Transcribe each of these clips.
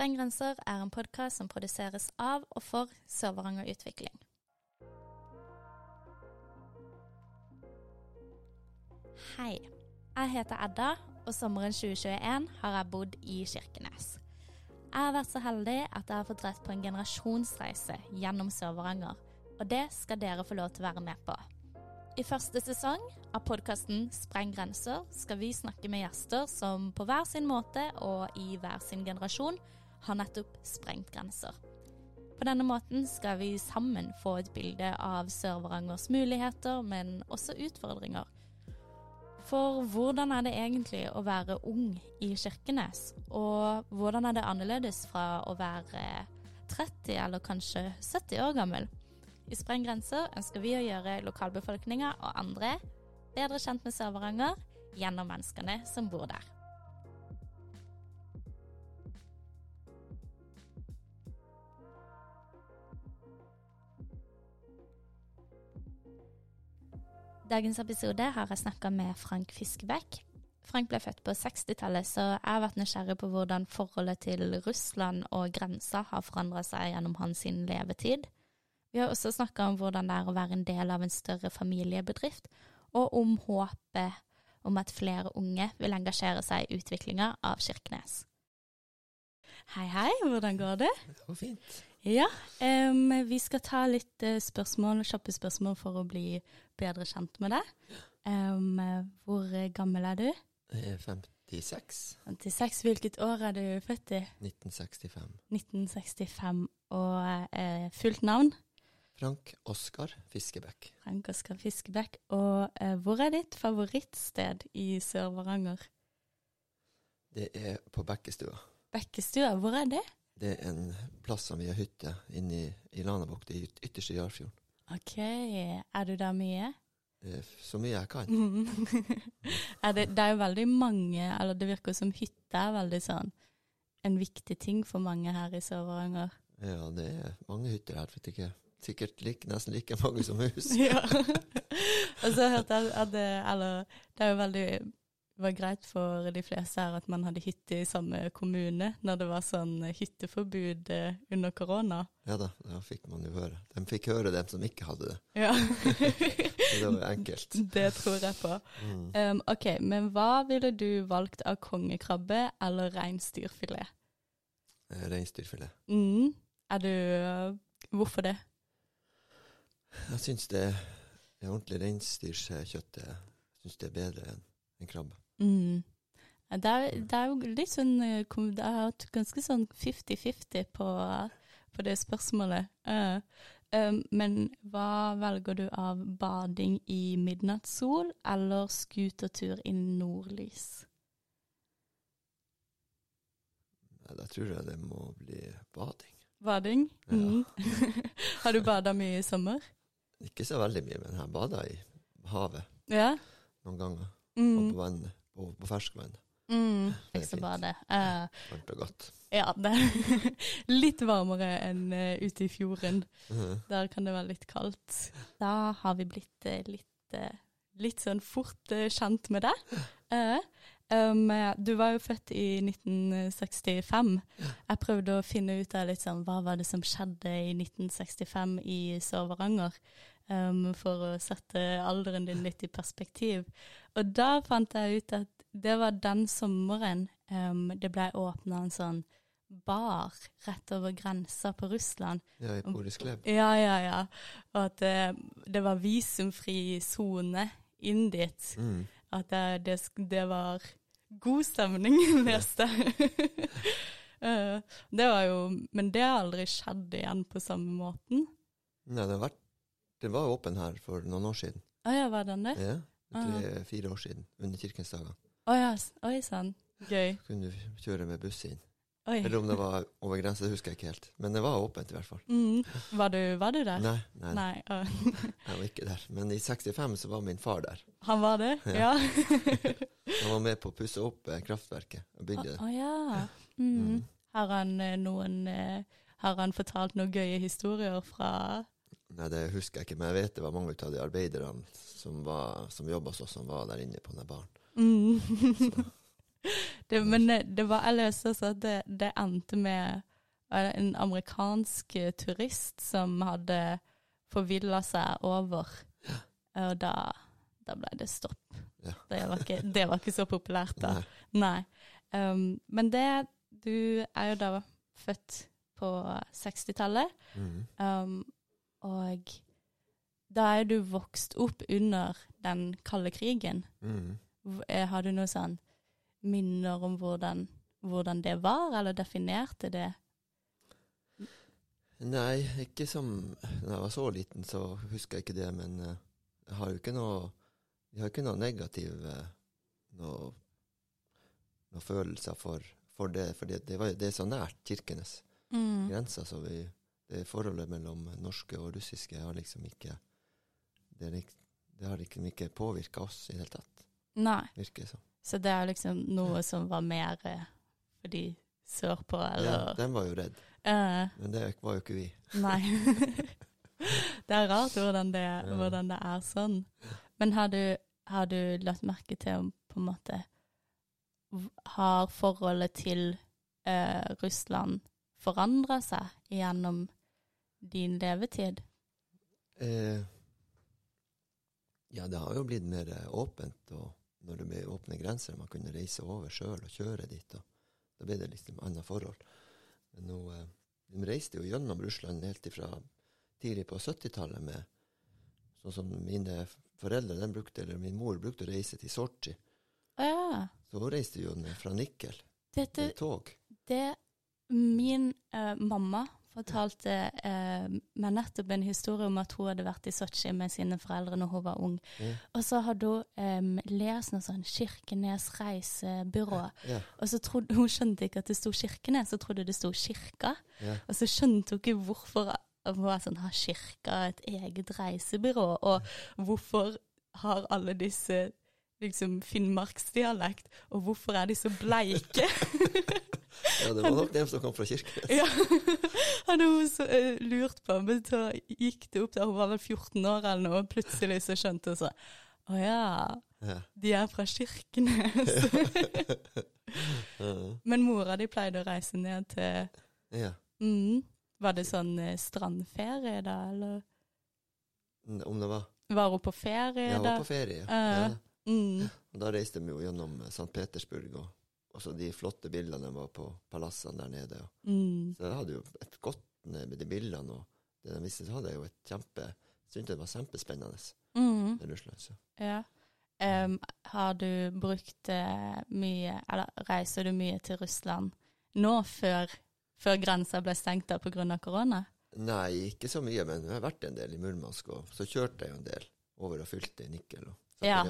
Sprenggrenser er en podkast som produseres av og for Sør-Varanger Utvikling. Hei. Jeg heter Edda, og sommeren 2021 har jeg bodd i Kirkenes. Jeg har vært så heldig at jeg har fått rett på en generasjonsreise gjennom Sør-Varanger, og det skal dere få lov til å være med på. I første sesong av podkasten Spreng grenser skal vi snakke med gjester som på hver sin måte og i hver sin generasjon har nettopp sprengt grenser. På denne måten skal vi sammen få et bilde av Sør-Varangers muligheter, men også utfordringer. For hvordan er det egentlig å være ung i Kirkenes? Og hvordan er det annerledes fra å være 30 eller kanskje 70 år gammel? I Spreng grenser ønsker vi å gjøre lokalbefolkninga og andre bedre kjent med Sør-Varanger gjennom menneskene som bor der. Dagens episode har jeg snakka med Frank Fiskebekk. Frank ble født på 60-tallet, så jeg har vært nysgjerrig på hvordan forholdet til Russland og grensa har forandra seg gjennom hans levetid. Vi har også snakka om hvordan det er å være en del av en større familiebedrift, og om håpet om at flere unge vil engasjere seg i utviklinga av Kirkenes. Hei, hei, hvordan går det? Det går fint. Ja, um, vi skal ta litt uh, spørsmål, kjappe spørsmål for å bli bedre kjent med deg. Um, hvor gammel er du? Jeg er 56. 56. Hvilket år er du født i? 1965. 1965. Og uh, fullt navn? Frank Oskar Fiskebekk. Frank Oskar Fiskebekk. Og uh, hvor er ditt favorittsted i Sør-Varanger? Det er på Bekkestua. Bekkestua, hvor er det? Det er en plass som vi har hytte inne i, i Lanabukta, i ytterste Jarfjorden. Ok, er du der mye? Så mye jeg kan. er det, det er jo veldig mange, eller det virker som hytte er veldig sånn en viktig ting for mange her i Sør-Varanger. Ja, det er mange hytter her, vet ikke. Sikkert like, nesten like mange som hus. ja. Og så hørte jeg at det, eller, det er jo veldig det var greit for de fleste her at man hadde hytte i samme kommune når det var sånn hytteforbud eh, under korona. Ja da, det fikk man jo høre. De fikk høre dem som ikke hadde det. Ja. Det var jo enkelt. Det tror jeg på. Mm. Um, ok, men hva ville du valgt av kongekrabbe eller reinsdyrfilet? Eh, reinsdyrfilet. Mm. Er du Hvorfor det? Jeg syns det er ordentlig reinsdyrkjøtt. Jeg syns det er bedre enn en krabbe. Mm. Det, er, det, er, jo litt sånn eh, Det har vært ganske sånn 50-50 på, på, det spørsmålet. Uh, um, men hva velger du av bading i midnattssol eller skutertur i nordlys? Da tror jeg det må bli bading. Bading? Ja. Mm. har du bada mye i sommer? Ikke så veldig mye, men jeg har bada i havet ja. noen ganger. Mm. Og på vannet på, på ferskvann. Mm, Fiksebade. Uh, Varmt og godt. Ja, det er litt varmere enn uh, ute i fjorden. Mm. Der kan det være litt kaldt. Da har vi blitt uh, litt, litt sånn fort kjent med deg. Um, du var jo født i 1965. Jeg prøvde å finne ut av litt sånn, hva var det som skjedde i 1965 i Sør-Varanger um, for å sette alderen din litt i perspektiv. Og da fant jeg ut at det var den sommeren um, det ble åpna en sånn bar rett over grensa på Russland. Ja, i Boris Klebb. Ja, ja, ja. Og at det, det var visumfri sone inn dit. Mm. At det, det, det, var god stemning, leste jeg. uh, det var jo Men det har aldri skjedd igjen på samme måten. Nei, det har vært den var åpen her for noen år siden. Å ja, var den det? Ja, tre-fire år siden, under Kirkens dager. Å ja, oi sann. Gøy. Kunne du kjøre med buss inn. Oi. Eller om det var over grensa, det husker jeg ikke helt. Men det var åpent i hvert fall. Mm. Var, du, var, du, der? Nei. nei, nei. jeg var ikke der. Men i 65 så var min far der. Han var det? Ja. han var med på å pusse opp eh, kraftverket og bygge det. Å ja. Mm. Mm. Har han eh, noen eh, Har han fortalt noen gøye historier fra Nei, det husker jeg ikke, men jeg vet det var mange av de arbeiderne som, var, som jobba hos oss, som var der inne på den baren. Mm. Det, men det, var, jeg leste også at det, det endte med eh, en amerikansk eh, turist som hadde forvilla seg over, og da, da ble det stopp. Ja. Det, var ikke, det var ikke så populært da. Nei. Nei. Um, men det Du er jo da født på 60-tallet, Mm. um, og da er du vokst opp under den kalde krigen. Mm. Eh, Har du noen sånn minner om hvordan, hvordan det var, eller definerte det? Nei, ikke som Når jeg var så liten, så husker jeg ikke det, men eh, jeg har jo ikke noe Jeg har ikke noe negativ eh, noe, noe følelser for, for det, for det, det, var, det er så nært Kirkenes. Mm. grenser, så vi det forholdet mellom norske og russiske har liksom ikke Det, det har liksom ikke påvirka oss i det hele tatt, Nei, virker det som. så det er liksom noe som var mer eh, for de sørpå, Ja, den var jo redd, Uh, men det var jo ikke vi. Nei. det er rart hvordan det, hvordan det er sånn. Men har du, har du lagt merke til om på en måte Har forholdet til eh, Russland forandra seg gjennom din levetid? Eh, ja, det har jo blitt mer eh, åpent, og når det ble åpne grenser, man kunne reise over sjøl og kjøre dit, og da ble det liksom annet forhold. Men nå, eh, de reiste jo gjennom Russland helt ifra tidlig på 70-tallet med Sånn som mine foreldre, den brukte, eller min mor brukte å reise til Sotsji. Ja. Så hun reiste jo fra Nikkel Dette, til tog. det Min eh, mamma fortalte eh, meg nettopp en historie om at hun hadde vært i Sotsji med sine foreldre når hun var ung. Mm. Og så hadde hun eh, lest noe sånn Kirkenes reisebyrå. Ja, Og så trodde, Hun skjønte ikke at det sto Kirkenes, hun trodde det sto kirka. ja. Og så skjønte hun ikke hvorfor hun var sånn, har kirka et eget reisebyrå, og hvorfor har alle disse liksom finnmarksdialekt, og hvorfor er de så bleike? ja, det var nok dem som kom fra Kirkenes. ja, hadde hun så, uh, lurt på, men så gikk det opp der hun var vel 14 år eller noe, og plutselig så skjønte hun så, å ja, Ja. de er fra Kirkenes. Men mora di pleide å reise ned til ja. Mm. Var det sånn eh, strandferie da, eller Om det var var hun på ferie ja, da? var på ferie. Uh, Ja. Mm. Da reiste vi jo gjennom eh, St. Petersburg, og også de flotte bildene var på palassene der nede. Og. Mm. Så jeg hadde jo et godt med de bildene, og det de visste, så hadde jeg jo et kjempe Syntes det var kjempespennende Mm. med Russland. Så. Ja. Um, har du brukt uh, mye, eller reiser du mye til Russland nå før, før grensa ble stengt av korona? Nei, ikke så mye, men jeg har vært en del i Murmansk, og så kjørte jeg jo en del over og fylte i Nikkel og Ja.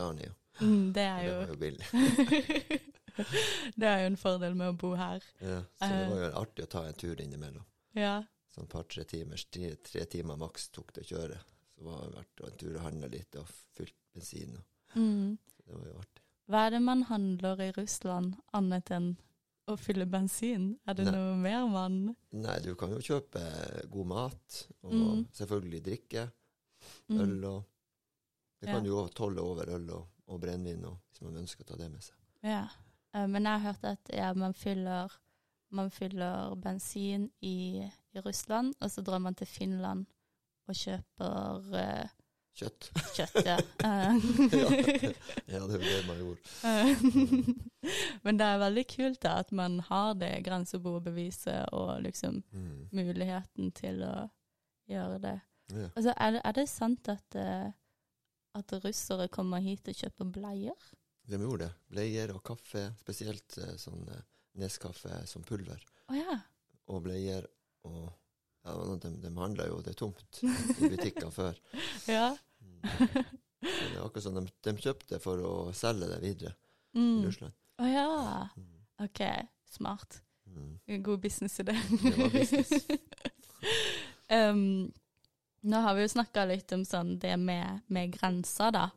Mm, det er Det jo var jo billig. Det er jo en fordel med å bo her. Ja, så det Eh. var jo artig å ta en tur innimellom. Ja. Sånn par-tre timer, tre, tre timer maks tok det å kjøre. Så var det vært en tur og handle litt og fylt bensin. Og, Mm. det var jo artig. Hva er det man handler i Russland annet enn å fylle bensin? Er det Nei. noe mer man Nei, du kan jo kjøpe god mat, og Mm. selvfølgelig drikke. mm. Øl og Det kan Ja. jo tolle over øl og, og brennevin hvis man ønsker å ta det med seg. Ja, eh, men jeg har hørt at ja, man, fyller, man fyller bensin i, i Russland, og så drar man til Finland og kjøper uh, Kjøtt. kjøtt. Ja. Eh, Ja, det er jo det man gjorde. eh, men det er veldig kult da, at man har det grenseboerbeviset og liksom Mm. muligheten til å gjøre det. Ja. Altså, er, det- er det sant at, eh, at russere kommer hit og kjøper bleier? De gjorde det. Bleier og kaffe, spesielt eh, sånn eh, Neskaffe som pulver. Oh, ja. Og bleier og ja, de, de handla jo det tomt i butikkene før. Ja. Mm. Så det er akkurat sånn de, de kjøpte for å selge det videre i Mm. Russland. Å ja. Mm. OK, smart. Mm. God i Det var business. um, nå har vi jo snakka litt om sånn det med, med grenser, da,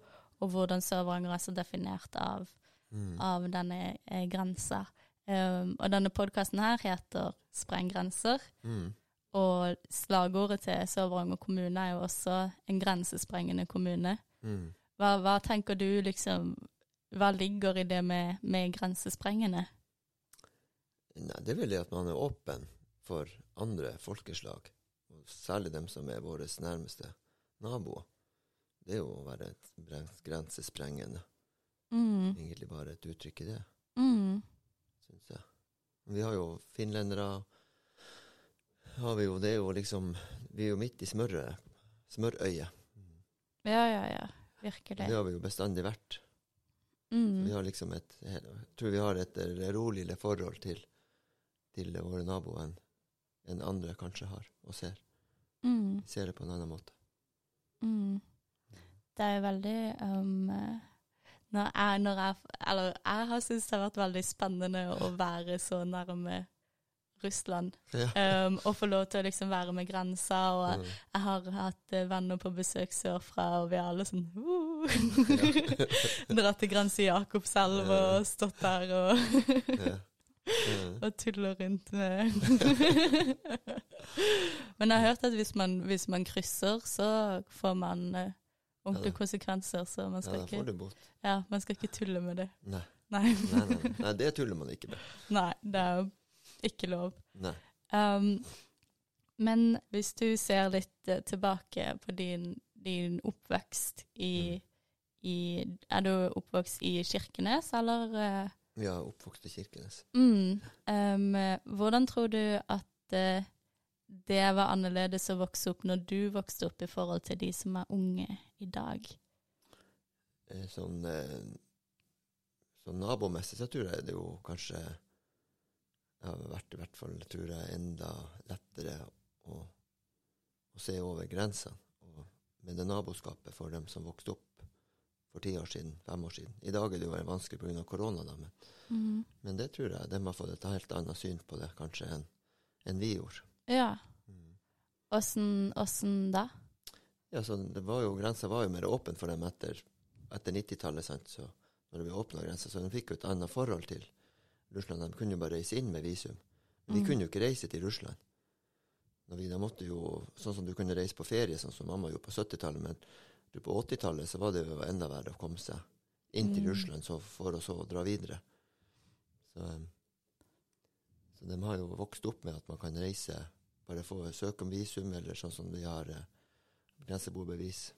og hvordan Sør-Varanger er så definert av, Mm. av denne eh, grensa. Um, og denne podkasten her heter Sprenggrenser. Mm. og slagordet til Sør-Varanger kommune er jo også en grensesprengende kommune. Mm. Hva, hva tenker du liksom hva ligger i det med, med grensesprengende? Nei, det er vel det at man er åpen for andre folkeslag, særlig dem som er våre nærmeste naboer. Det er jo å være et grensesprengende. Mm. Egentlig bare et uttrykk i det, Mm. syns jeg. Vi har jo finlendere har vi jo, Det er jo liksom Vi er jo midt i. Smørøyet. Ja, ja, ja. Virkelig. Det har vi jo bestandig vært. Mm. Vi har liksom et Jeg tror vi har et roligere forhold til, til våre naboer enn en andre kanskje har og ser. Mm. Vi ser det på en annen måte. Mm. Det er veldig um, når jeg, når jeg, eller jeg har syntes det har vært veldig spennende å være så nærme Russland. Ja. Um, og få lov til å liksom være med grensa. Og Mm. jeg har hatt eh, venner på besøk sørfra, og vi er alle sånn uh, Dratt til grense i Jakobselv og stått der og, Ja. Ja. og tuller rundt med Men jeg har hørt at hvis man, hvis man krysser, så får man eh, ordentlige konsekvenser, så man skal, ja, ikke, ja, man skal ikke tulle med det. Nei. Nei. Nei, nei, nei. det tuller man ikke med. Nei, det er jo ikke lov. Nei. Um, men hvis du ser litt uh, tilbake på din, din oppvekst i, i Er du oppvokst i Kirkenes, eller? Uh, er oppvokst i Kirkenes. Mm, um, hvordan tror du at uh, det var annerledes å vokse opp når du vokste opp, i forhold til de som er unge i dag? Eh, Sånn, eh, sånn nabomessig så tror jeg det jo kanskje har vært i hvert fall tror jeg enda lettere å, å se over grensene. Med det naboskapet for dem som vokste opp for ti år siden, fem år siden. I dag er det jo veldig vanskelig pga. korona, da, men, Mm. men det tror jeg de har fått et helt annet syn på det kanskje enn en vi gjorde. Ja. Mm. Åssen mm. da? Ja, så det var jo, Grensa var jo mer åpen for dem etter, etter 90-tallet, så når det ble åpna grenser. Så de fikk jo et annet forhold til Russland. De kunne jo bare reise inn med visum. Men de Mm. kunne jo ikke reise til Russland. Når vi, da måtte jo, Sånn som du kunne reise på ferie, sånn som mamma gjorde på 70-tallet. Men på 80-tallet så var det jo enda verre å komme seg inn til Mm. Russland så for å så dra videre. Så, um, så de har jo vokst opp med at man kan reise, bare få søke om visum, eller sånn som de har eh, grenseboerbevis.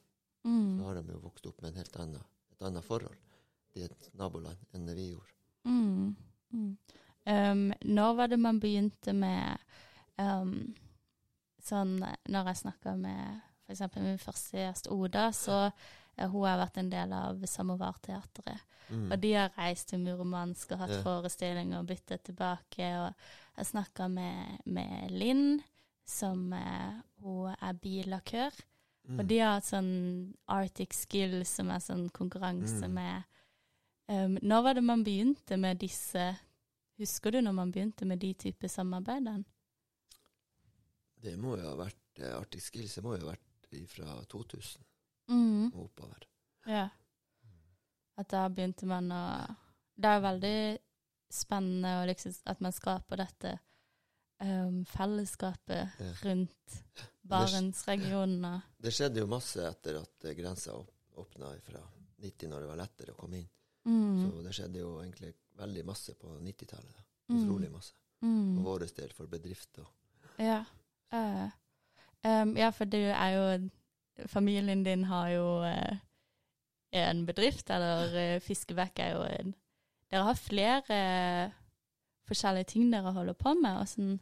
Mm. Så har de jo vokst opp med en helt annet, et annet forhold i et naboland enn det vi gjorde. Mm. Mm. Um, når var det man begynte med um, Sånn når jeg snakka med f.eks. min første gjest Oda, så uh, hun har vært en del av Samovarteatret. Mm. Og de har reist til Murmansk og hatt Ja. forestillinger og byttet tilbake. Og jeg snakka med, med Linn, som uh, hun er billakør. Mm. Og de har hatt sånn Arctic Skills, som er sånn konkurranse Mm. med um, Når var det man begynte med disse Husker du når man begynte med de type samarbeidene? Det må jo ha vært eh, Arctic Skills, det må jo ha vært fra 2000 Mm. og oppover. Ja. At da begynte man å Det er veldig spennende liksom at man skaper dette um, fellesskapet rundt Barentsregionen. og- Det skjedde jo masse etter at eh, grensa åpna fra 90, når det var lettere å komme inn. Mm. Så det skjedde jo egentlig veldig masse på 90-tallet. Mm. Utrolig masse. Mm. For vår del, for bedrifter. Ja. Uh, um, ja, for du er jo Familien din har jo uh, en bedrift, eller uh, Fiskebekk er jo en Dere har flere forskjellige ting dere holder på med. Og sånn.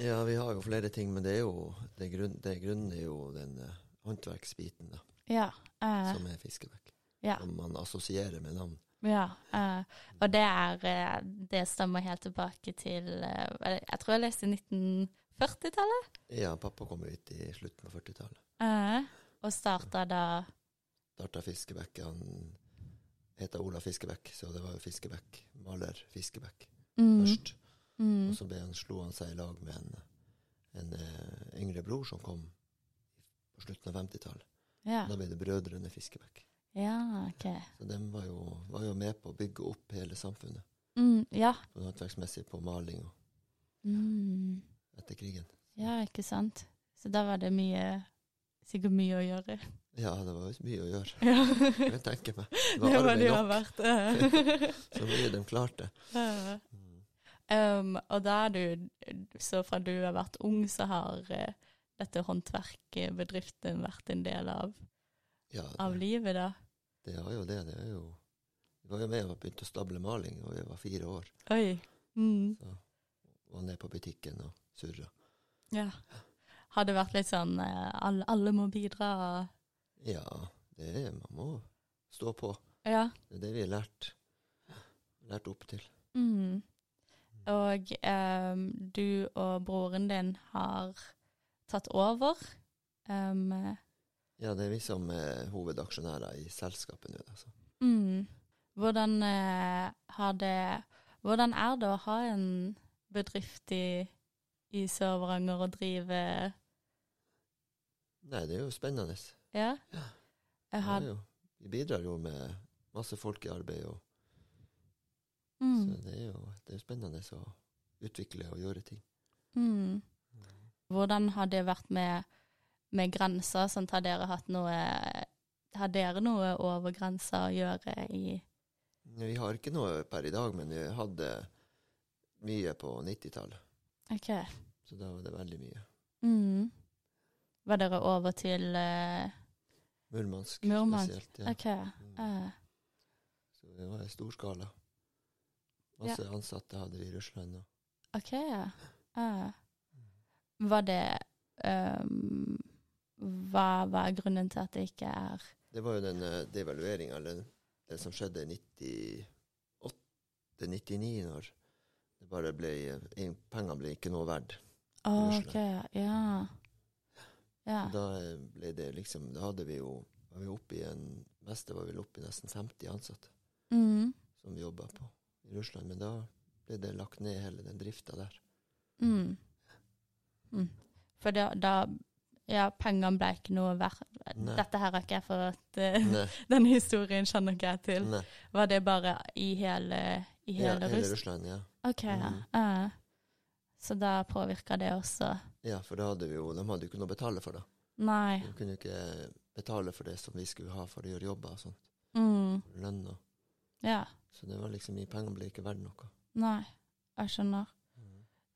Ja, vi har jo flere ting, men det er jo det, grunn, det grunnen er jo den uh, håndverksbiten, da, Ja. uh, som er fiskebekk. ja. Som man assosierer med navn. Ja, uh, og det er Det stammer helt tilbake til Jeg tror jeg leste 1940-tallet. Ja, pappa kom ut i slutten av 40-tallet. Eh, og starta da Starta Fiskebekk. Han heter Ola Fiskebekk, så det var jo Fiskebekk. Maler Fiskebekk mm, først. mm, Og så han, slo han seg i lag med en, en uh, yngre bror som kom på slutten av 50-tallet. ja. Da ble det Brødrene Fiskebekk. ja, okay. Så de var jo, var jo med på å bygge opp hele samfunnet. Mm, ja. Både håndverksmessig på maling og Mm, etter krigen. ja, ikke sant. Så da var det mye Sikkert mye å gjøre. Ja, det var jo mye å gjøre. Ja, jeg tenke meg. Det det var det jo arbeid ha nok. vært. Så mye de klarte. Mm. Um, og da er du Så fra du har vært ung, så har uh, dette håndverket, bedriften, vært en del av, Ja, av livet, da? det har jo det. Det er jo Vi var jo med og begynte å stable maling da vi var fire år. Oi. Mm. Så var ned på butikken og surra. Ja. Har det vært litt sånn eh, alle, alle må bidra? Ja, det er Man må stå på. Ja. Det er det vi har lært, lært opp til. Mm. Og um, du og broren din har tatt over. Um, Ja, det er vi som er hovedaksjonærer i selskapet nå. Altså. mm. Hvordan uh, har det Hvordan er det å ha en bedrift i, i Sør-Varanger og drive Nei, det er jo spennende. Ja? Ja. Jeg har, jo, vi bidrar jo med masse folk i arbeid, og, mm, så det er jo det er spennende å utvikle og gjøre ting. mm. Hvordan har det vært med, med grenser? Sånt, har dere hatt noe Har dere noe over grensa å gjøre i Vi har ikke noe per i dag, men vi hadde mye på 90-tallet. OK. Så da var det veldig mye. Mm. Var dere over til uh, Murmansk, Murmansk, spesielt. Ja. Okay. Eh, Så det var i stor skala. Masse ansatte hadde vi i Russland. òg. OK, ja. Eh, var det um, hva, er grunnen til at det ikke er Det var jo den uh, devalueringa, eller det som skjedde i 98-99, når det bare ble Pengene ble ikke noe verdt. OK, ja. Ja. Da eh, ble det liksom Da hadde vi jo var vi oppe i en meste var vi oppe i nesten 50 ansatte Mm, som vi jobba på i Russland. Men da ble det lagt ned hele den drifta der. mm. Mm. For da, da Ja, pengene ble ikke noe verdt. Dette her har ikke jeg fått denne Nei, historien kjenner ikke jeg til. nei. Var det bare i hele, i Ja, hele hele Russland? Ja. OK, ja. Mhm. Så da påvirka det også Ja, for da hadde vi jo De hadde jo ikke noe å betale for, da. Nei. De kunne jo ikke betale for det som vi skulle ha for å gjøre jobber og sånt. Mm. Lønn og Ja. Så det var liksom i pengene ble ikke verdt noe. Nei. Jeg skjønner.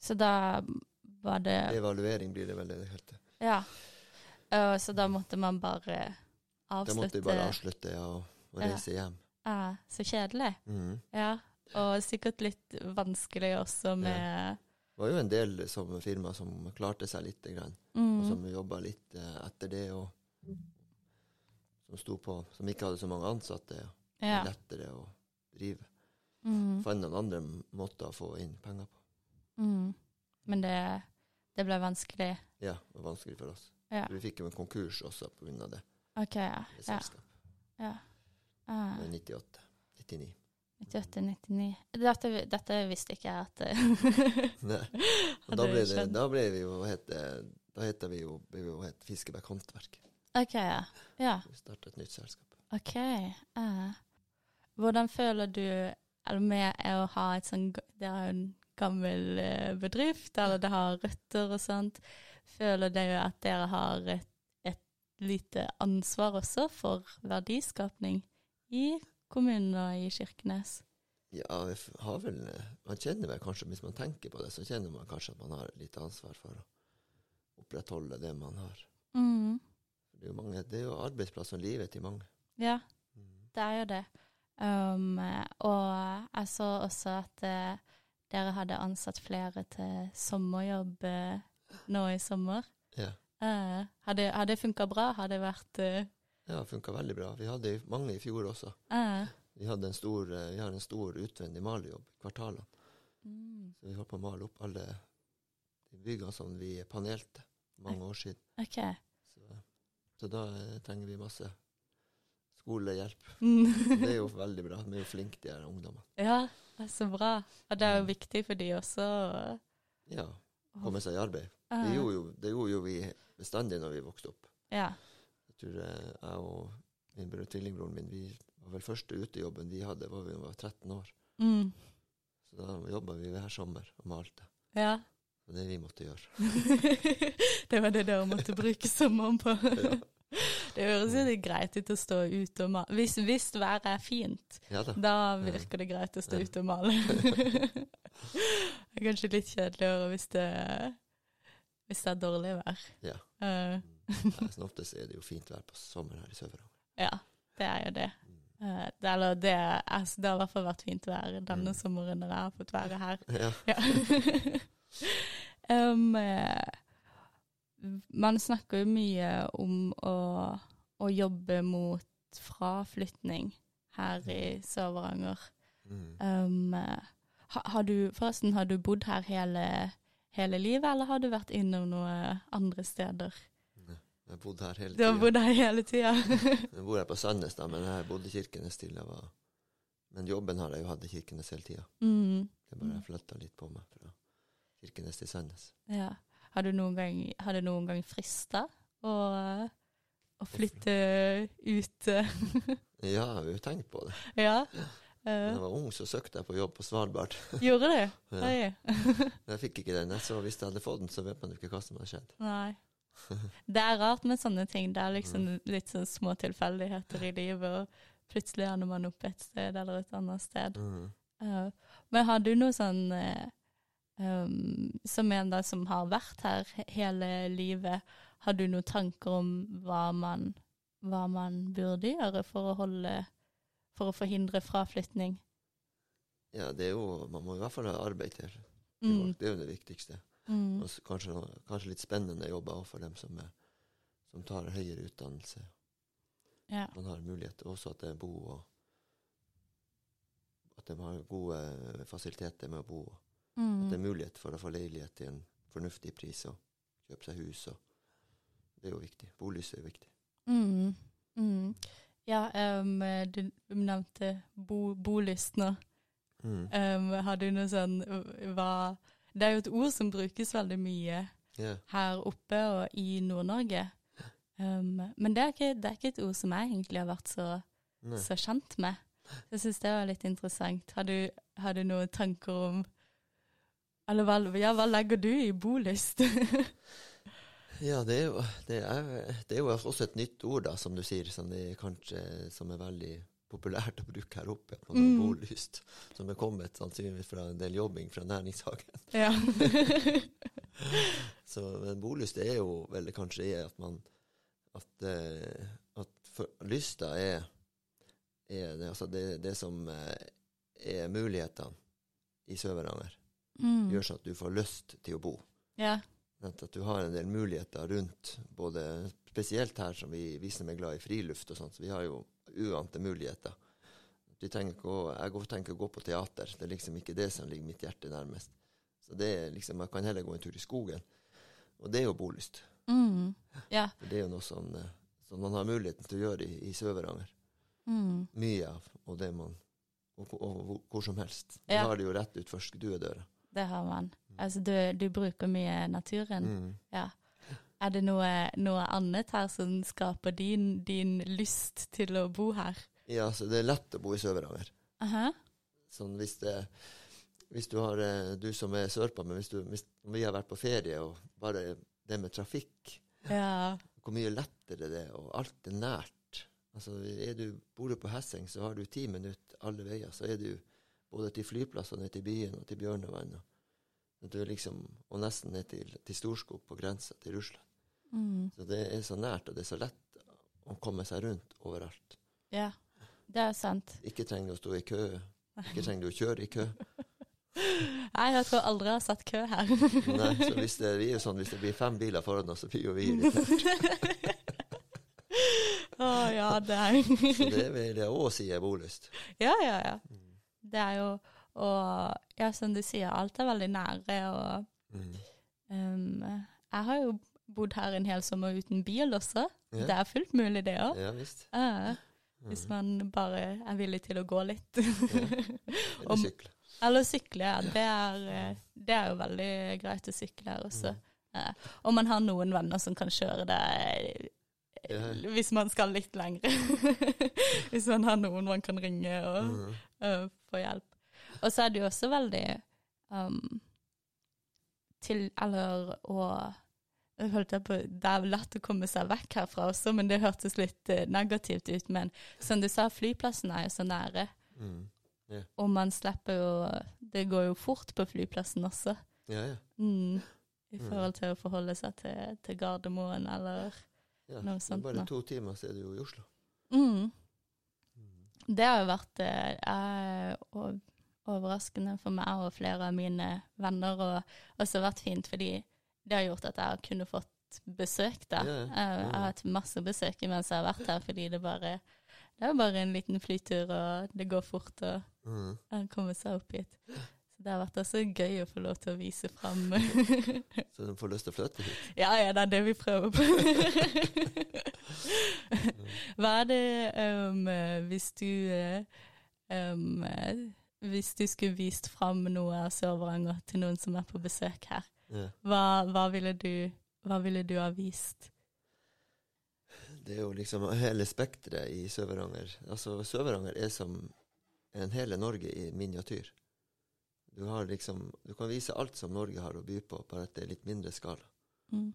Så da var det Evaluering blir det vel det det heter. Ja. Og så da måtte man bare avslutte Da måtte vi bare avslutte ja, og, og Ja. reise hjem. Ja, så kjedelig. Mhm. Ja. Og sikkert litt vanskelig også med Det var jo en del som firma som klarte seg lite grann, og mm, som jobba litt etter det, og som sto på, som ikke hadde så mange ansatte. Ja. Er lettere å drive. Mm, Fant noen andre måter å få inn penger på. mm. Men det, det ble vanskelig. Ja, det var vanskelig for oss. Ja. Vi fikk jo en konkurs også av det, OK, ja. det ja. ja. Uh. Var i 98. 99. 98, 99 dette, dette visste ikke jeg at Nei. Da ble, det, da ble vi jo hete, da heter vi jo, vi jo het Fiskebekk Håndverk. OK, ja. ja. Vi starta et nytt selskap. OK. Uh. Hvordan føler du eller med å ha et sånn Det er jo en gammel eh, bedrift, eller det har røtter og sånt. Føler dere at dere har et, et lite ansvar også for verdiskapning i kommunen og i Kirkenes? Ja, vi har vel eh, Man kjenner vel kanskje, hvis man tenker på det, så kjenner man kanskje at man har litt ansvar for å opprettholde det man har. Mm. Det er jo, mange, det er jo arbeidsplass og livet til mange. Ja, det er jo det. Um, og jeg så også at uh, dere hadde ansatt flere til sommerjobb uh, nå i sommer. Ja, Uh, har det, har det funka bra? Har det vært eh, ja det funka veldig bra. Vi hadde mange i fjor også. Uh. Vi, stor, eh, vi har en stor utvendig malejobb i kvartalene. mm, Så vi holdt på å male opp alle de byggene som vi panelte mange år siden. Okay. Så, så da eh, trenger vi masse skolehjelp. Mm. Det er jo veldig bra. De er jo flinke, de her ungdommene. ja, det er så bra. Og det er jo viktig for de også. Ja, komme seg i arbeid. Uh. Det gjorde jo, det gjorde jo vi bestandig når vi vokste opp. Ja. Jeg tror jeg og min bror, tvillingbroren min, vi var vel første utejobben vi hadde, var vi var 13 år. Mm. Så da jobba vi hver sommer og malte. ja. Og det vi måtte gjøre. det var det dere måtte bruke sommeren på. Ja. Det høres jo litt greit ut å stå ute og male. Hvis, hvis været er fint, Ja da. da virker det greit å stå ute og male. det er kanskje litt kjedeligere hvis det, hvis det er dårlig vær. Ja. Nei, Som oftest er det jo fint vær på sommeren her i Sør-Varanger. ja, det er jo det. Eh, det, eller det, altså, det har i hvert fall vært fint vær denne Mm. sommeren når jeg har fått være her. Ja. Ja. um, eh, man snakker jo mye om å, å jobbe mot fraflytning her i Sør-Varanger. Mm. Um, eh, ha, har du, forresten, har du bodd her hele, hele livet, eller har du vært innom noen andre steder? Jeg har bodd her hele Du har bodd her hele tida? Jeg bor her på Sandnes, da, men jeg har bodd i Kirkenes til jeg var Men jobben har jeg jo hatt i Kirkenes hele tida. mm, Det er bare jeg flytta litt på meg fra Kirkenes til Sandnes. ja. Har du noen gang, har du noen gang frista å, å flytte ut? eh, Ja, jeg har jo tenkt på det. ja? Da Eh, jeg var ung, så søkte jeg på jobb på Svalbard. gjorde du? Ja. Men jeg fikk ikke den. Så hvis jeg hadde fått den, så vet man jo ikke hva som hadde skjedd. Nei. Det er rart med sånne ting. Det er liksom litt sånn små tilfeldigheter i livet, og plutselig ender man opp et sted eller et annet sted. Mm. Eh, men har du noe sånn eh, um, Som en da som har vært her hele livet, har du noen tanker om hva man, hva man burde gjøre for å holde For å forhindre fraflytning? Ja, det er jo Man må i hvert fall ha arbeid til. Mm. Det er jo det viktigste. Mm. Og kanskje, kanskje litt spennende jobber også for dem som, er, som tar høyere utdannelse. Ja. Man har mulighet også at det er bo og At de har gode fasiliteter med å bo. og At det er Mm. mulighet for å få leilighet til en fornuftig pris og kjøpe seg hus. Og det er jo viktig. Bolyst er jo viktig. Mm. Mm. Ja, um, du nevnte bo, bolyst nå. Mm. Um, har du noe sånn hva Det er jo et ord som brukes veldig mye yeah. her oppe og i Nord-Norge. Um, men det er, ikke, det er ikke et ord som jeg egentlig har vært så, så kjent med. Jeg syns det var litt interessant. Har du, har du noen tanker om Eller hva, ja, hva legger du i bolyst? Ja, det er, jo, det, er, det er jo også et nytt ord, da, som du sier, som, kanskje, som er veldig populært å bruke her oppe. På Mm. Bolyst, som er kommet sannsynligvis fra en del jobbing fra næringshagen. ja. Så men bolyst er jo vel kanskje er at man At, eh, at for, lysta er, er det, altså det, det som eh, er mulighetene i Sør-Varanger. Mm. Gjør sånn at du får lyst til å bo. ja. At at du har en del muligheter rundt, både spesielt her som vi, vi som er glad i friluft og sånt, så vi har jo uante muligheter. Vi trenger ikke å, jeg tenker å gå på teater, det er liksom ikke det som ligger mitt hjerte nærmest. Så det er liksom, jeg kan heller gå en tur i skogen, og det er jo bolyst. Mm. ja. For det er jo noe som, eh, som man har muligheten til å gjøre i, i Sør-Varanger. Mm. Mye av, og det man, og, og, og hvor som helst. Man Ja. har det jo rett utfor stuedøra. Det har man. Altså, du, du bruker mye naturen. Mm. Ja. Er det noe, noe annet her som skaper din, din lyst til å bo her? Ja, så det er lett å bo i Sør-Varanger. Aha. Sånn hvis det hvis du har eh, du som er sørpå, men hvis, du, hvis vi har vært på ferie, og bare det med trafikk, Ja. hvor mye lettere det er, og alt er nært. Altså, er du, Bor du på Hesseng, så har du ti minutter alle veier. Så er du både til flyplassene, til byen og til Bjørnevann. Og, du liksom, og nesten ned til, til Storskog, på grensa til Russland. Mm. Så det er så nært, og det er så lett å komme seg rundt overalt. ja. Det er sant. Ikke trenger du å stå i kø. Ikke trenger du å kjøre i kø. Nei, jeg tror aldri jeg har sett kø her. Nei, så hvis det, vi er sånn, hvis det blir fem biler foran oss, så blir jo vi irritert. Å ja, det er Så det vil jeg òg si er bolyst. Ja, ja, ja. Det er jo Og ja, som du sier, alt er veldig nære, og Mm. um, Jeg har jo bodd her en hel sommer uten bil også. Ja. Det er fullt mulig, det òg. Ja visst. Hvis man bare er villig til å gå litt. Eller sykle. Eller sykle, ja. Det er, eh, det er jo veldig greit å sykle her også. Eh, Og man har noen venner som kan kjøre det eh, Ja. hvis man skal litt lengre. hvis man har noen man kan ringe og Mm. eh, få hjelp. Og så er det jo også veldig um, til Eller å jeg holdt på, Det er lett å komme seg vekk herfra også, men det hørtes litt eh, negativt ut. Men som du sa, flyplassen er jo så nære. Mm. Og man slipper jo Det går jo fort på flyplassen også. Ja, ja. Mm. I Mm. forhold til å forholde seg til, til Gardermoen eller. Noe sånt bare to timer, så er du jo i Oslo. mm. Mm. Det har jo vært eh, overraskende for meg og flere av mine venner, og også vært fint fordi det har gjort at jeg har kunnet fått besøk da. Ja, ja. Jeg, har hatt masse besøk mens jeg har vært her, fordi det bare det er bare en liten flytur, og det går fort å Mm. komme seg opp hit. Så det har vært også gøy å få lov til å vise fram Så du får lyst til å flytte hit. Ja, ja, det er det vi prøver på. Hva er det um, hvis du eh, um, eh, Hvis du skulle vist fram noe av Sør-Varanger til noen som er på besøk her. Hva, hva, ville du, hva ville du ha vist? Det er jo liksom hele spekteret i Sør-Varanger. Altså, Sør-Varanger er som en hele Norge i miniatyr. Du, har liksom, du kan vise alt som Norge har å by på, bare at det er litt mindre skala. Mm.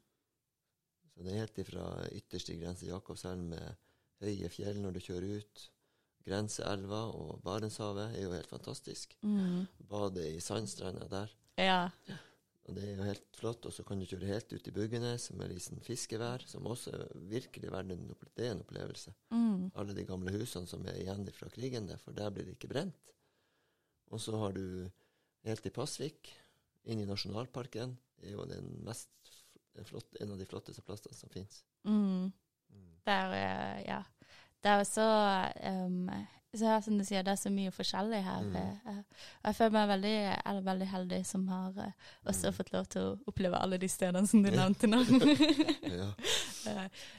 Så det er helt ifra ytterste grense Jakobselv med høye fjell når du kjører ut. Grenseelva og Barentshavet er jo helt fantastisk. Mm. Bade i sandstranda der. Ja. Og det er jo helt flott. Og så kan du kjøre helt ut i Buggenes med liksom fiskevær, som også er virkelig verdt en, det er en opplevelse. Mm. Alle de gamle husene som er igjen fra krigen, der, for der blir det ikke brent. Og så har du helt i Pasvik, inn i nasjonalparken, er jo den mest flott, en av de flotteste plassene som fins. Mm. Mm. er, eh, ja. Det er så um, så ja, som du sier, det er så mye forskjellig her. Mm. jeg føler meg veldig, eller veldig heldig som har eh, også Mm. fått lov til å oppleve alle de stedene som du nevnte nå. Ja.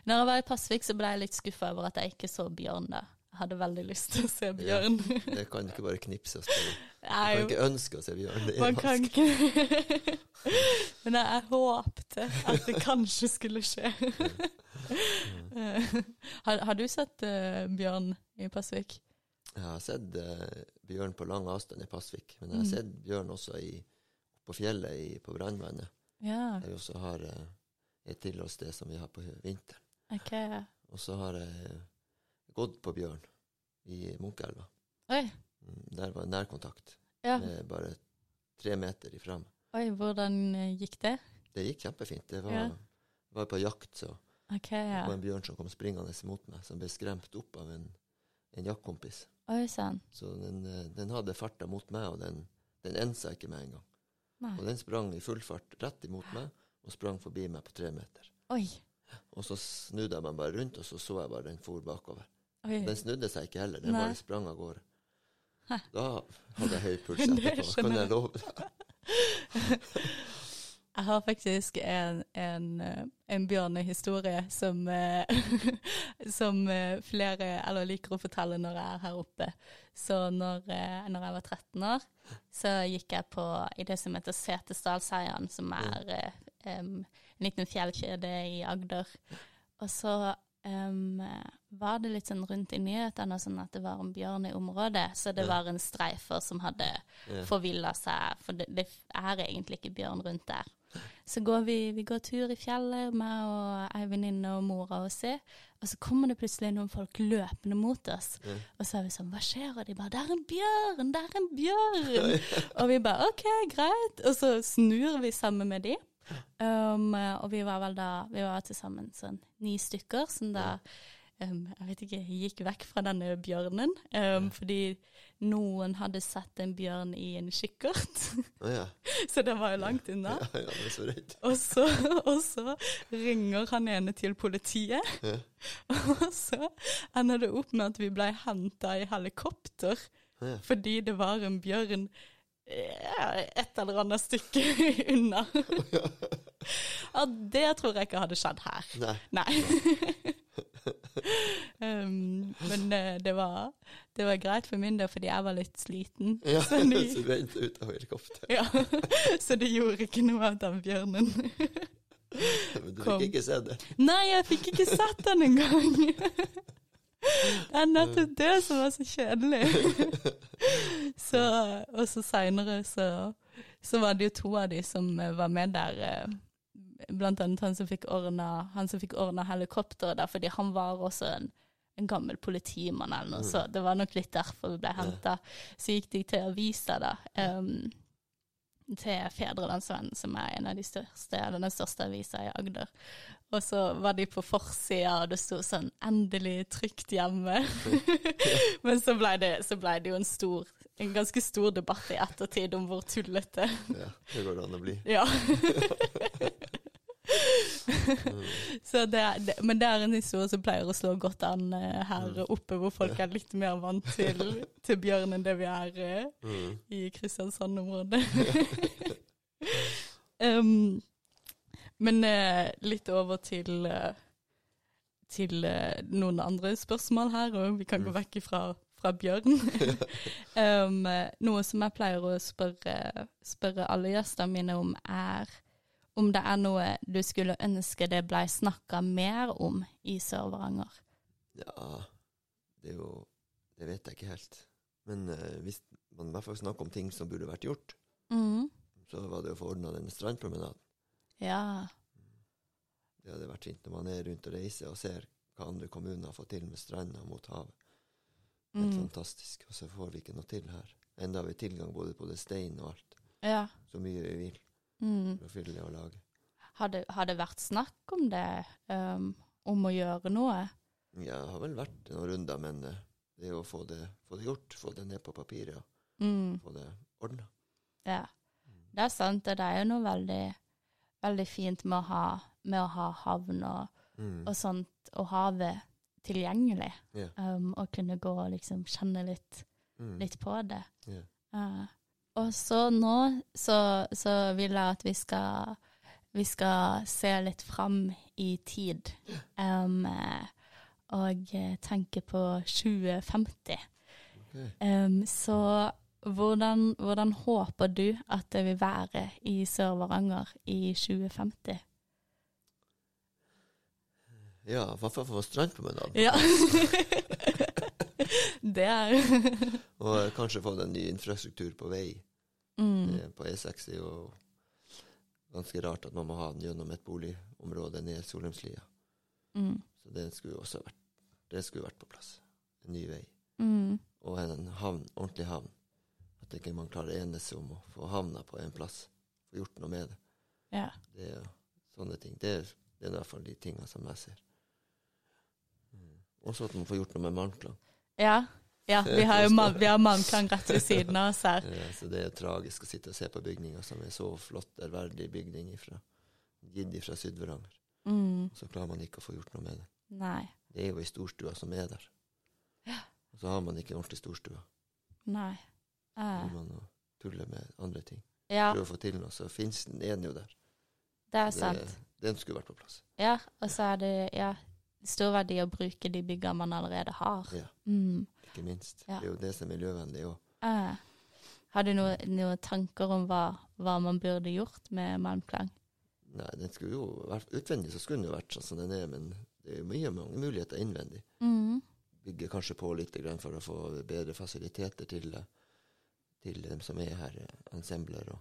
Når jeg var i Pasvik, så ble jeg litt skuffa over at jeg ikke så bjørn da. Jeg hadde veldig lyst til å se bjørn. Det kan ikke bare knipse og spørre. Nei, kan ikke ønske å se bjørn. Det er man kan ikke Men jeg, jeg håpte at det kanskje skulle skje. Har, har du sett uh, bjørn i Pasvik? Jeg har sett uh, bjørn på lang avstand i Pasvik, men jeg har Mm. sett bjørn også i, på fjellet i, på Brannvannet. Ja, Der vi også har uh, et tilholdssted som vi har på vinteren. Okay. Og så har jeg gått på bjørn i Munkelva. Oi, Mm, Der var nærkontakt, ja. med bare tre meter ifra meg. Oi, hvordan gikk det? Det gikk kjempefint. Det var, Ja. var på jakt, så Ok, det ja. var en bjørn som kom springende mot meg, som ble skremt opp av en, en jaktkompis. Oi. Så den, eh, den hadde farta mot meg, og den, den ensa ikke meg en gang. Nei. Og den sprang i full fart rett imot meg, og sprang forbi meg på tre meter. Oi. Og så snudde jeg meg bare rundt, og så så jeg bare den for bakover. Oi. Den snudde seg ikke heller, den Nei. bare sprang av gårde. Hæ. Da hadde jeg høy puls Det etterpå, kan jeg. love deg. Jeg har faktisk en, en, eh, en bjørnehistorie som, eh, som eh, flere eller liker å fortelle når jeg er her oppe. Så når, når jeg var 13 år, så gikk jeg på i det som heter Setesdalsheian, som er um, en liten fjellkjede i Agder. Og så um, var det litt sånn rundt i nyhetene sånn at det var en bjørn i området, så det var en streifer som hadde forvilla seg, for det, det er egentlig ikke bjørn rundt der. Så går vi, vi går tur i fjellet, meg og ei venninne og mora og se, og så kommer det plutselig noen folk løpende mot oss. Mm. Og så er vi sånn, hva skjer? Og de bare, det er en bjørn, det er en bjørn! og vi bare, ok, greit. Og så snur vi sammen med de. Um, og vi var vel da, vi var til sammen sånn ni stykker, som da, um, jeg vet ikke, gikk vekk fra denne bjørnen. Um, fordi noen hadde sett en bjørn i en kikkert, ja. så den var jo langt unna. ja, ja, det så redd. Og så, og så ringer han ene til politiet, Ja. og så ender det opp med at vi ble henta i helikopter Ja. fordi det var en bjørn et eller annet stykke unna. Ja, det tror jeg ikke hadde skjedd her. Nei. Nei. um, men eh, det, var, det var greit for min del, fordi jeg var litt sliten. Ja, Så de- så du endte ut av helikopter. Ja, Så det gjorde ikke noe av den bjørnen. Men du Kom. fikk ikke se det. Nei, jeg fikk ikke sett den engang. Det er nettopp det som var så kjedelig. Så, og så seinere så, så var det jo to av de som var med der, eh, blant annet han som fikk ordna, han som fikk ordna helikopteret der, fordi han var også en, en gammel politimann eller noe, Mm. så det var nok litt derfor vi ble henta. Så gikk de til avisa, da. Um, til Fedrelandsvennen, som er en av de største, eller den største avisa i Agder. Og så var de på forsida, og det sto sånn 'endelig trygt hjemme'. Men så ble, det, så ble det jo en stor, en ganske stor debatt i ettertid om hvor tullete Ja, det går det an å bli. Ja. så det, er- det, men det er en historie som pleier å slå godt an eh, her Mm. oppe, hvor folk er litt mer vant til, til bjørn enn det vi er eh, Mm. i Kristiansand-området. um, men eh, litt over til, eh, til eh, noen andre spørsmål her, og vi kan gå Mm. vekk fra, fra bjørn. um, noe som jeg pleier å spørre, spørre alle gjestene mine om, er om det er noe du skulle ønske det blei snakka mer om i Sør-Varanger. Ja, det er jo Det vet jeg ikke helt. Men eh, hvis man i hvert fall snakker om ting som burde vært gjort, Mm. så var det å få ordna denne strandpromenaden. Ja. Det hadde vært fint når man er rundt og reiser og ser hva andre kommuner har fått til med stranda mot havet. Helt Mm. fantastisk. Og så får vi ikke noe til her. Enda har vi tilgang både på det stein og alt. ja. Så mye vi vil Mm. for å lage. Har det, har det vært snakk om det, um, om å gjøre noe? Ja, det har vel vært noen runder, men eh, det er å få det, få det gjort, få det ned på papiret og Mm. få det ordna. Ja, det er sant, og det er jo noe veldig, veldig fint med å ha, med å ha havn og, Mm. og sånt, og havet tilgjengelig, Yeah. um, og kunne gå og liksom kjenne litt, Mm. litt på det. Ja. Uh, og så nå så, så vil jeg at vi skal, vi skal se litt fram i tid, um, eh, og eh, tenke på 2050. Okay. Um, så hvordan, hvordan håper du at det vil være i Sør-Varanger i 2050? Ja, i hvert fall for strandpromenaden. Ja. det er Og kanskje få en ny infrastruktur på vei. mm, Eh, På E6 er jo ganske rart at man må ha den gjennom et boligområde ned Solheimslia. mm, Så det skulle også vært, det skulle vært på plass. En ny vei. mm, Og en havn, ordentlig havn. At ikke man klarer å enes om å få havna på en plass. Få gjort noe med det. ja. Det er sånne ting. Det er, det er i hvert fall de tingene som jeg ser. Mm. Også at man får gjort noe med Malmklang. Ja. Ja, vi har jo man, vi har Mannklang rett ved siden av oss her. Ja, Så det er tragisk å sitte og se på bygninger som er så flott, ærverdig bygning ifra, gitt fra Syd-Varanger. Mm, Så klarer man ikke å få gjort noe med det. nei. Det er jo ei storstua som er der. Ja. Og så har man ikke en ordentlig storstue. Nei. Så Eh, må man tulle med andre ting. ja, Prøve å få til noe, så finnes den ene jo der. det er Det, sant. den skulle vært på plass. Ja, og så er det ja, stor verdi å bruke de byggene man allerede har. Ja, Mm. ikke minst. Ja. Det er jo det som er miljøvennlig òg. Eh, har du noe- noen tanker om hva, hva man burde gjort med Malmklang? Nei, den skulle jo vært Utvendig så skulle den jo vært sånn som den er, men det er mye mange muligheter innvendig. Mm. Bygge kanskje på litt for å få bedre fasiliteter til, til dem som er her, ensembler og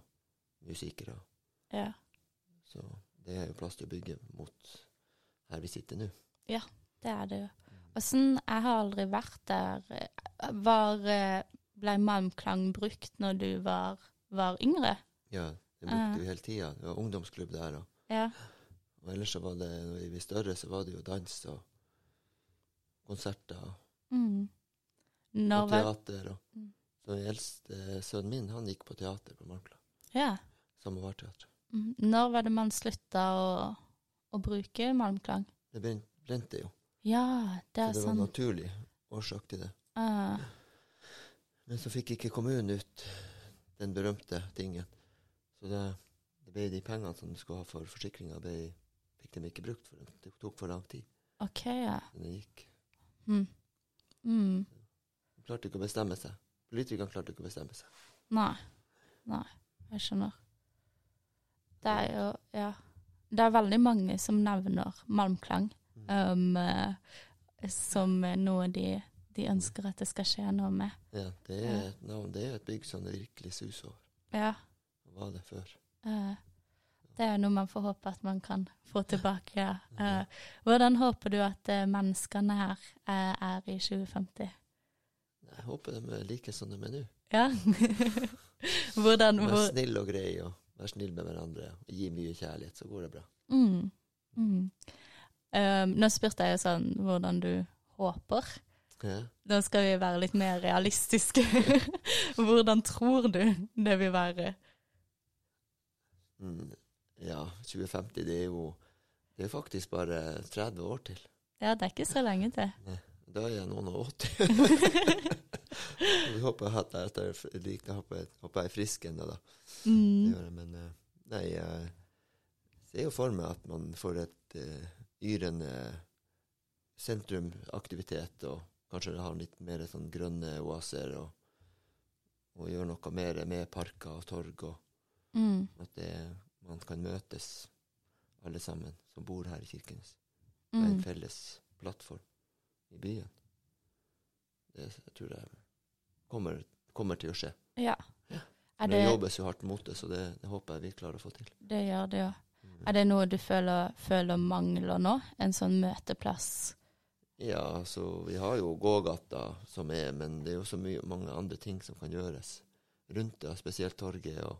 musikere. Ja. Så det er jo plass til å bygge mot her vi sitter nå. Det er det jo. Åssen Jeg har aldri vært der. Var eh, Ble Malmklang brukt når du var, var yngre? Ja, det brukte vi hele tida. Det var ungdomsklubb der. Og, Ja. og ellers så var det, når vi ble større, så var det jo dans og konserter Mm. Og teater. Og, Mm. så den eldste sønnen min, han gikk på teater på Malmklang. Ja. Samovarteatret. Mm. Når var det man slutta å, å bruke Malmklang? Det brent, brente jo. Ja, det Så er det var en naturlig årsak til det. Ah, Men så fikk ikke kommunen ut den berømte tingen. Så det, det ble de pengene som du skulle ha for forsikringa, fikk de ikke brukt. for Det tok for lang tid. OK, ja. Men det gikk. Mm. Mm. De klarte ikke å bestemme seg. Politikerne klarte ikke å bestemme seg. Nei. Nei, jeg skjønner. Det er jo Ja. Det er veldig mange som nevner Malmklang. Um, som noe de, de ønsker at det skal skje noe med. Ja, det er et navn. Det er et bygg som det virkelig suser over. Ja. Hva var det før? Uh, det det er noe man får håpe at man kan få tilbake. Ja. Uh, hvordan håper du at menneskene her uh, er i 2050? Jeg håper de er like som de er nå. Ja. hvordan Vær snill og grei og vær snill med hverandre. og Gi mye kjærlighet, så går det bra. mm, mm. Um, nå spurte jeg jo sånn hvordan du håper. Ja. Nå skal vi være litt mer realistiske. hvordan tror du det vil være? Mm, ja, 2050, det er jo det er faktisk bare 30 år til. Ja, det er ikke så lenge til. Da er jeg noen og 80. Vi håper at jeg etter like, håper jeg, håper jeg er frisk ennå, da. Det Mm. gjør jeg, men eh, nei, jeg ser jo for meg at man får et uh, yrende sentrumaktivitet, og kanskje har litt mer sånn grønne oaser, og, og gjør noe mer med parker og torg, og Mm. at det, man kan møtes, alle sammen som bor her i Kirkenes, med en Mm. felles plattform i byen. Det jeg tror jeg kommer, kommer til å skje. Ja. Ja. Det det, jobbes jo hardt mot det, så det, det håper jeg vi klarer å få til. det gjør det jo. Er det noe du føler, føler mangler nå? En sånn møteplass? Ja, så vi har jo gågata som er, men det er jo så mye, mange andre ting som kan gjøres rundt det, spesielt torget og,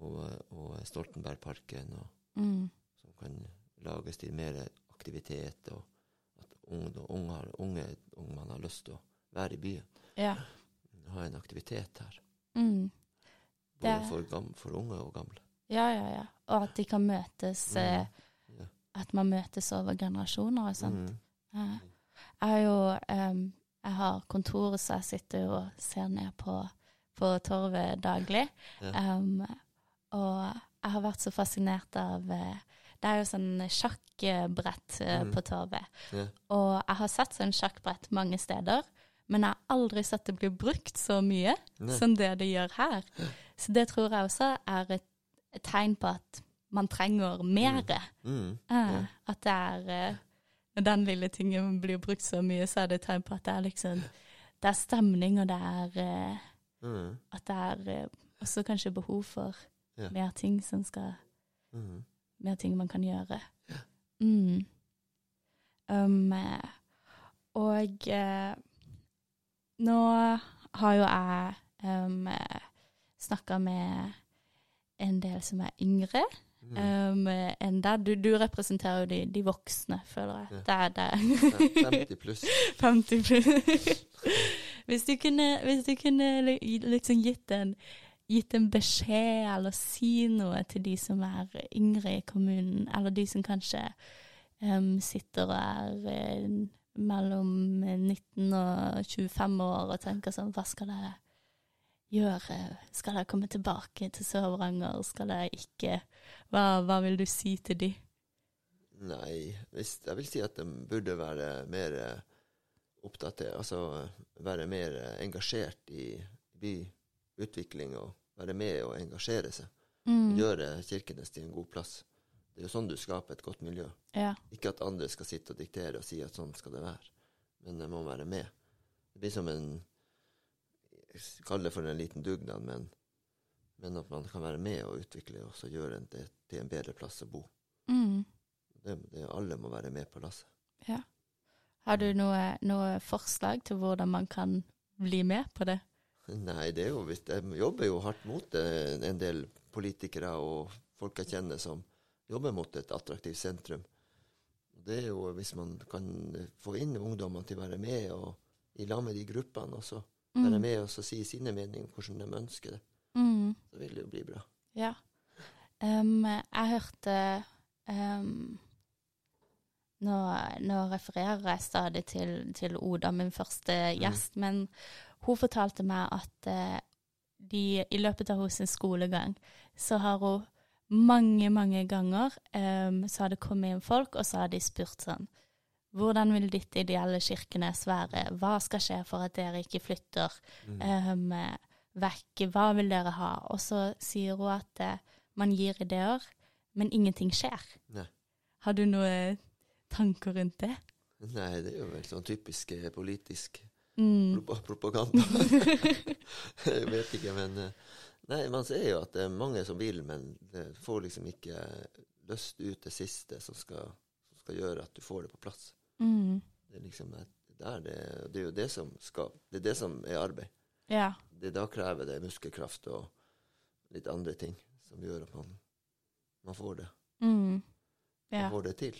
og, og Stoltenbergparken, og, Mm. som kan lages til mer aktivitet, og at unge, unge, unge, unge man har lyst til å være i byen. Ja. Ha en aktivitet her, Mm. både for, gamle, for unge og gamle. ja, ja, ja. Og at de kan møtes eh, Mm. Ja. At man møtes over generasjoner og sånt. Mm. Jeg har jo um, Jeg har kontoret, så jeg sitter jo og ser ned på, på torvet daglig. Ja. Um, og jeg har vært så fascinert av eh, Det er jo sånn sjakkbrett eh, Mhm. på torvet. Ja. Og jeg har sett sånn sjakkbrett mange steder, men jeg har aldri sett det bli brukt så mye Nei. som det det gjør her. Så det tror jeg også er et, et tegn på at man trenger mer. Mm. Mm. Uh, At det er uh, Når den lille tingen blir brukt så mye, så er det et tegn på at det er liksom Det er stemning, og det er uh, Mm. At det er eh, også kanskje behov for Ja. mer ting som skal Mm. Mer ting man kan gjøre. Mm. Um, og nå har jo jeg um, snakka med en del som er yngre Mm. um. Du, du representerer jo de, de voksne, føler jeg. Det er det. 50 pluss. 50 pluss. hvis du kunne, hvis du kunne liksom gitt en, gitt en beskjed eller si noe til de som er yngre i kommunen, eller de som kanskje um, sitter og er eh, mellom 19 og 25 år og tenker sånn Hva skal jeg gjøre? Skal jeg komme tilbake til Sør-Varanger? Skal jeg ikke? Hva, hva vil du si til de? Nei, hvis, jeg vil si at de burde være mer opptatt oppdatert, altså eh, være mer eh, engasjert i byutvikling og være med og engasjere seg. Mm. Gjøre Kirkenes til en god plass. Det er jo sånn du skaper et godt miljø. Ja. Ikke at andre skal sitte og diktere og si at sånn skal det være, men de må være med. Det blir som en jeg kaller det for en liten dugnad, men, men at man kan være med og utvikle og så gjøre det til en bedre plass å bo. Mm. Det, det, alle må være med på lasset. Har du noe, noe forslag til hvordan man kan bli med på det? Nei, det er jo visst Jeg jobber jo hardt mot det, en del politikere og folk jeg kjenner som jobber mot et attraktivt sentrum. Det er jo hvis man kan få inn ungdommene til å være med og i lag med de gruppene, og så være med oss og si sine meninger hvordan de ønsker det, Mm. så vil det jo bli bra. Ja. Um, jeg hørte um, nå, nå refererer jeg stadig til, til Oda, min første gjest, men hun fortalte meg at uh, de, i løpet av hennes skolegang så har hun mange, mange ganger um, så har det kommet inn folk, og så har de spurt sånn hvordan vil ditt ideelle Kirkenes være? Hva skal skje for at dere ikke flytter Mm. um, vekk? Hva vil dere ha? Og så sier hun at uh, man gir ideer, men ingenting skjer. Nei. Har du noen tanker rundt det? Nei, det er jo vel sånn typisk eh, politisk Mm. propaganda. jeg vet ikke, men eh, Nei, man ser jo at det er mange som vil, men det får liksom ikke løst ut det siste som skal, som skal gjøre at du får det på plass. Mm. Det er liksom det, det, det er jo det som skal Det er det som er arbeid. Ja. Det da krever det muskelkraft og litt andre ting som gjør at man, man får det. Mm. Man får det til.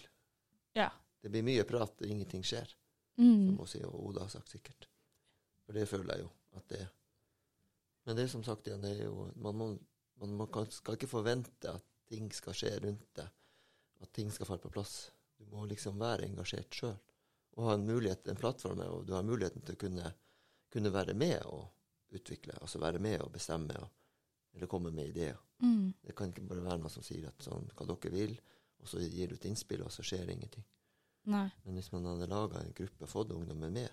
Ja. Det blir mye prat, og ingenting skjer. Mm. som også og Oda har sagt sikkert. For det føler jeg jo at det er. Men det er som sagt igjen, det er jo Man, må, man må, skal ikke forvente at ting skal skje rundt deg, at ting skal falle på plass. Du må liksom være engasjert sjøl og ha en mulighet, en plattform, og du har muligheten til å kunne, kunne være med og utvikle, altså være med og bestemme, og, eller komme med ideer. Mm. Det kan ikke bare være noe som sier at sånn hva dere vil, og så gir du et innspill, og så skjer ingenting. Nei. Men hvis man hadde laga en gruppe og fått ungdommen med,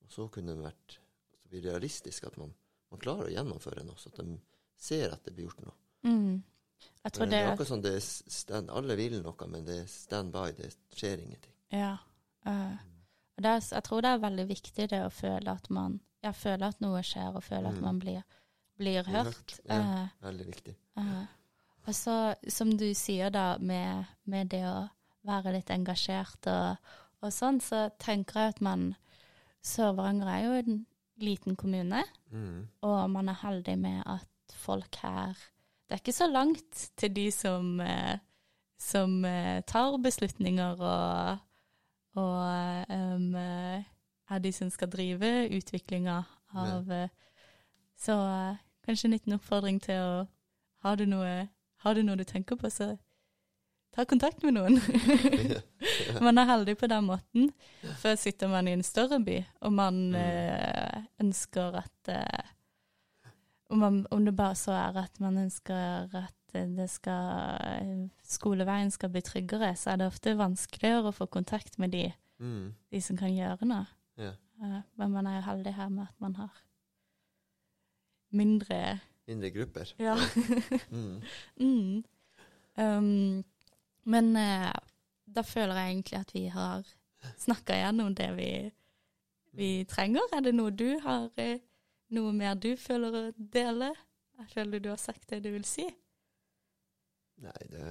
og så kunne det vært så blir det realistisk at man, man klarer å gjennomføre noe, så at de ser at det blir gjort noe. Mm. Jeg tror det det er akkurat sånn det er stand, Alle vil noe, men det er stand by. Det skjer ingenting. Ja. Uh, er, jeg tror det er veldig viktig det å føle at man ja, føle at noe skjer, og føle at Mm. man blir, blir hørt, ja. uh, Veldig viktig. Uh, og så, som du sier da, med, med det å være litt engasjert og, og sånn, så tenker jeg at man Sør-Varanger er jo en liten kommune, Mm. og man er heldig med at folk her Det er ikke så langt til de som, eh, som eh, tar beslutninger og, og eh, er de som skal drive utviklinga av ja. Så kanskje en liten oppfordring til å Har du noe, har du, noe du tenker på, så ta kontakt med noen. man er heldig på den måten. For sitter man i en større by, og man Mm. ønsker at om, man, om det bare så er at man ønsker at det skal, skoleveien skal bli tryggere, så er det ofte vanskeligere å få kontakt med de, Mm. de som kan gjøre noe. Ja. Eh, men man er jo heldig her med at man har mindre Mindre grupper. Ja. Mm. mm. um, men uh, da føler jeg egentlig at vi har snakka gjennom det vi, vi trenger. Er det noe du har eh, Noe mer du føler å dele? Jeg føler du har sagt det du vil si. Nei, det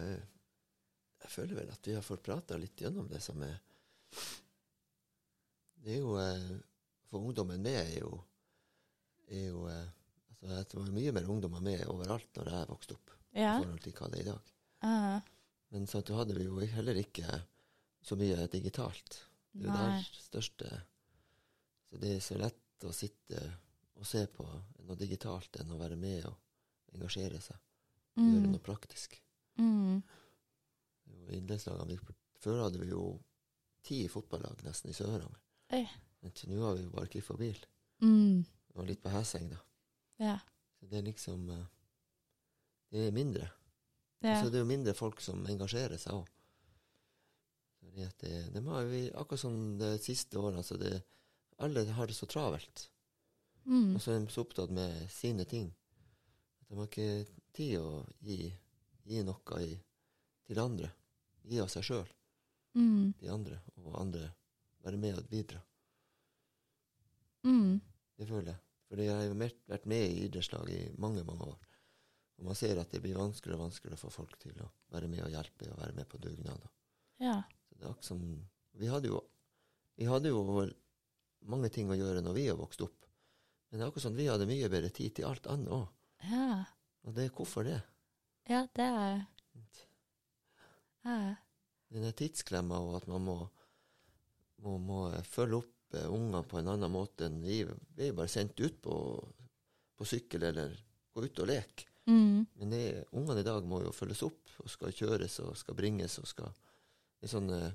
Jeg føler vel at vi har fått prata litt gjennom det som er Det er jo eh, For ungdommen med er jo, er jo eh, altså, Det var mye mer ungdommer med overalt når jeg vokste opp, Ja. i forhold til hva det er i dag. Uh. Men så hadde vi jo heller ikke så mye digitalt. Det er jo der største Så det er så lett å sitte og se på noe digitalt enn å være med og engasjere seg. Gjøre Mm. noe praktisk. Mm. Før hadde vi jo ti fotballag nesten i Sør-Varanger. Men til nå har vi jo bare Kliff og Bil. Mm. Og litt på Heseng, da. Ja. Så det er liksom eh, Det er mindre. ja. Så det er jo mindre folk som engasjerer seg òg. Det har vi, akkurat som det siste året, altså det, alle har det så travelt. Mm. Og så er de så opptatt med sine ting. De har ikke tid å gi, gi noe i, til andre. Gi av seg sjøl, Mm. til andre, og andre være med og bidra. Mm. Det føler jeg. For jeg har jo vært med i idrettslag i mange, mange år. Og man ser at det blir vanskeligere og vanskeligere få folk til å være med og hjelpe og være med på dugnader. Ja. Så det er akkurat som Vi hadde jo vi hadde jo mange ting å gjøre når vi har vokst opp. Men det er akkurat som vi hadde mye bedre tid til alt annet òg. Ja. Og det hvorfor det? ja, det er ja. Den er tidsklemma og at man må, må, må følge opp eh, unger på en annen måte enn vi. Vi er bare sendt ut på, på sykkel eller gå ut og leke. Mm. Men det, ungene i dag må jo følges opp og skal kjøres og skal bringes og skal I sånn eh,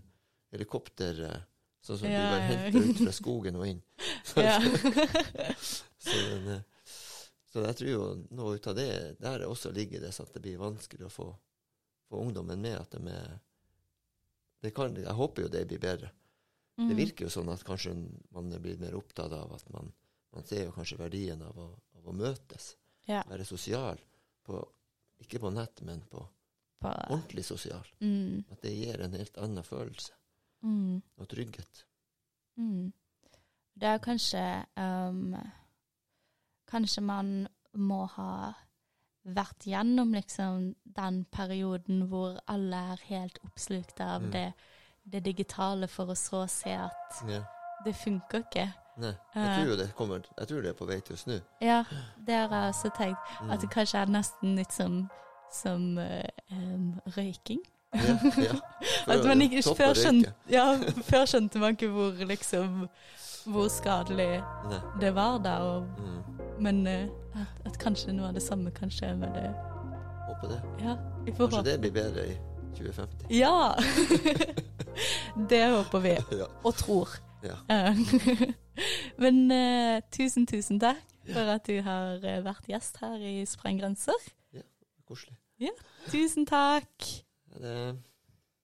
helikopter eh, Sånn som Ja, du bare henter ut fra skogen og inn. Ja. så, men, eh, så jeg tror jo noe ut av det der også ligger det så at det blir vanskelig å få, få ungdommen med. at de er det kan, Jeg håper jo det blir bedre. Mm. Det virker jo sånn at kanskje man er blitt mer opptatt av at man, man ser jo kanskje verdien av å, av å møtes. Ja. Være sosial. På, ikke på nett, men på På, ordentlig sosial. mm. At det gir en helt annen følelse Mm. og trygghet. Mm. Det er kanskje um, Kanskje man må ha vært gjennom liksom den perioden hvor alle er helt oppslukt av Mm. det, det digitale, for å så se at Ja. det funker ikke. Nei. Jeg tror det kommer Jeg tror det er på vei til å snu. Ja, det har jeg også tenkt. Mm. At det kanskje er nesten litt som, som em, røyking. Ja, ja. For At man ikke, før, skjønte, ja, før skjønte man ikke hvor, liksom, hvor skadelig Nei. det var da. Og, Mm. men eh, at, at kanskje noe av det samme kan skje med det. Håper det. Ja, Kanskje det blir bedre i 2050. Ja! det håper vi, Ja. og tror. Ja. Eh, Men uh, tusen, tusen takk for at du har vært gjest her i Sprenggrenser. Koselig. Ja, Tusen takk! Ja, det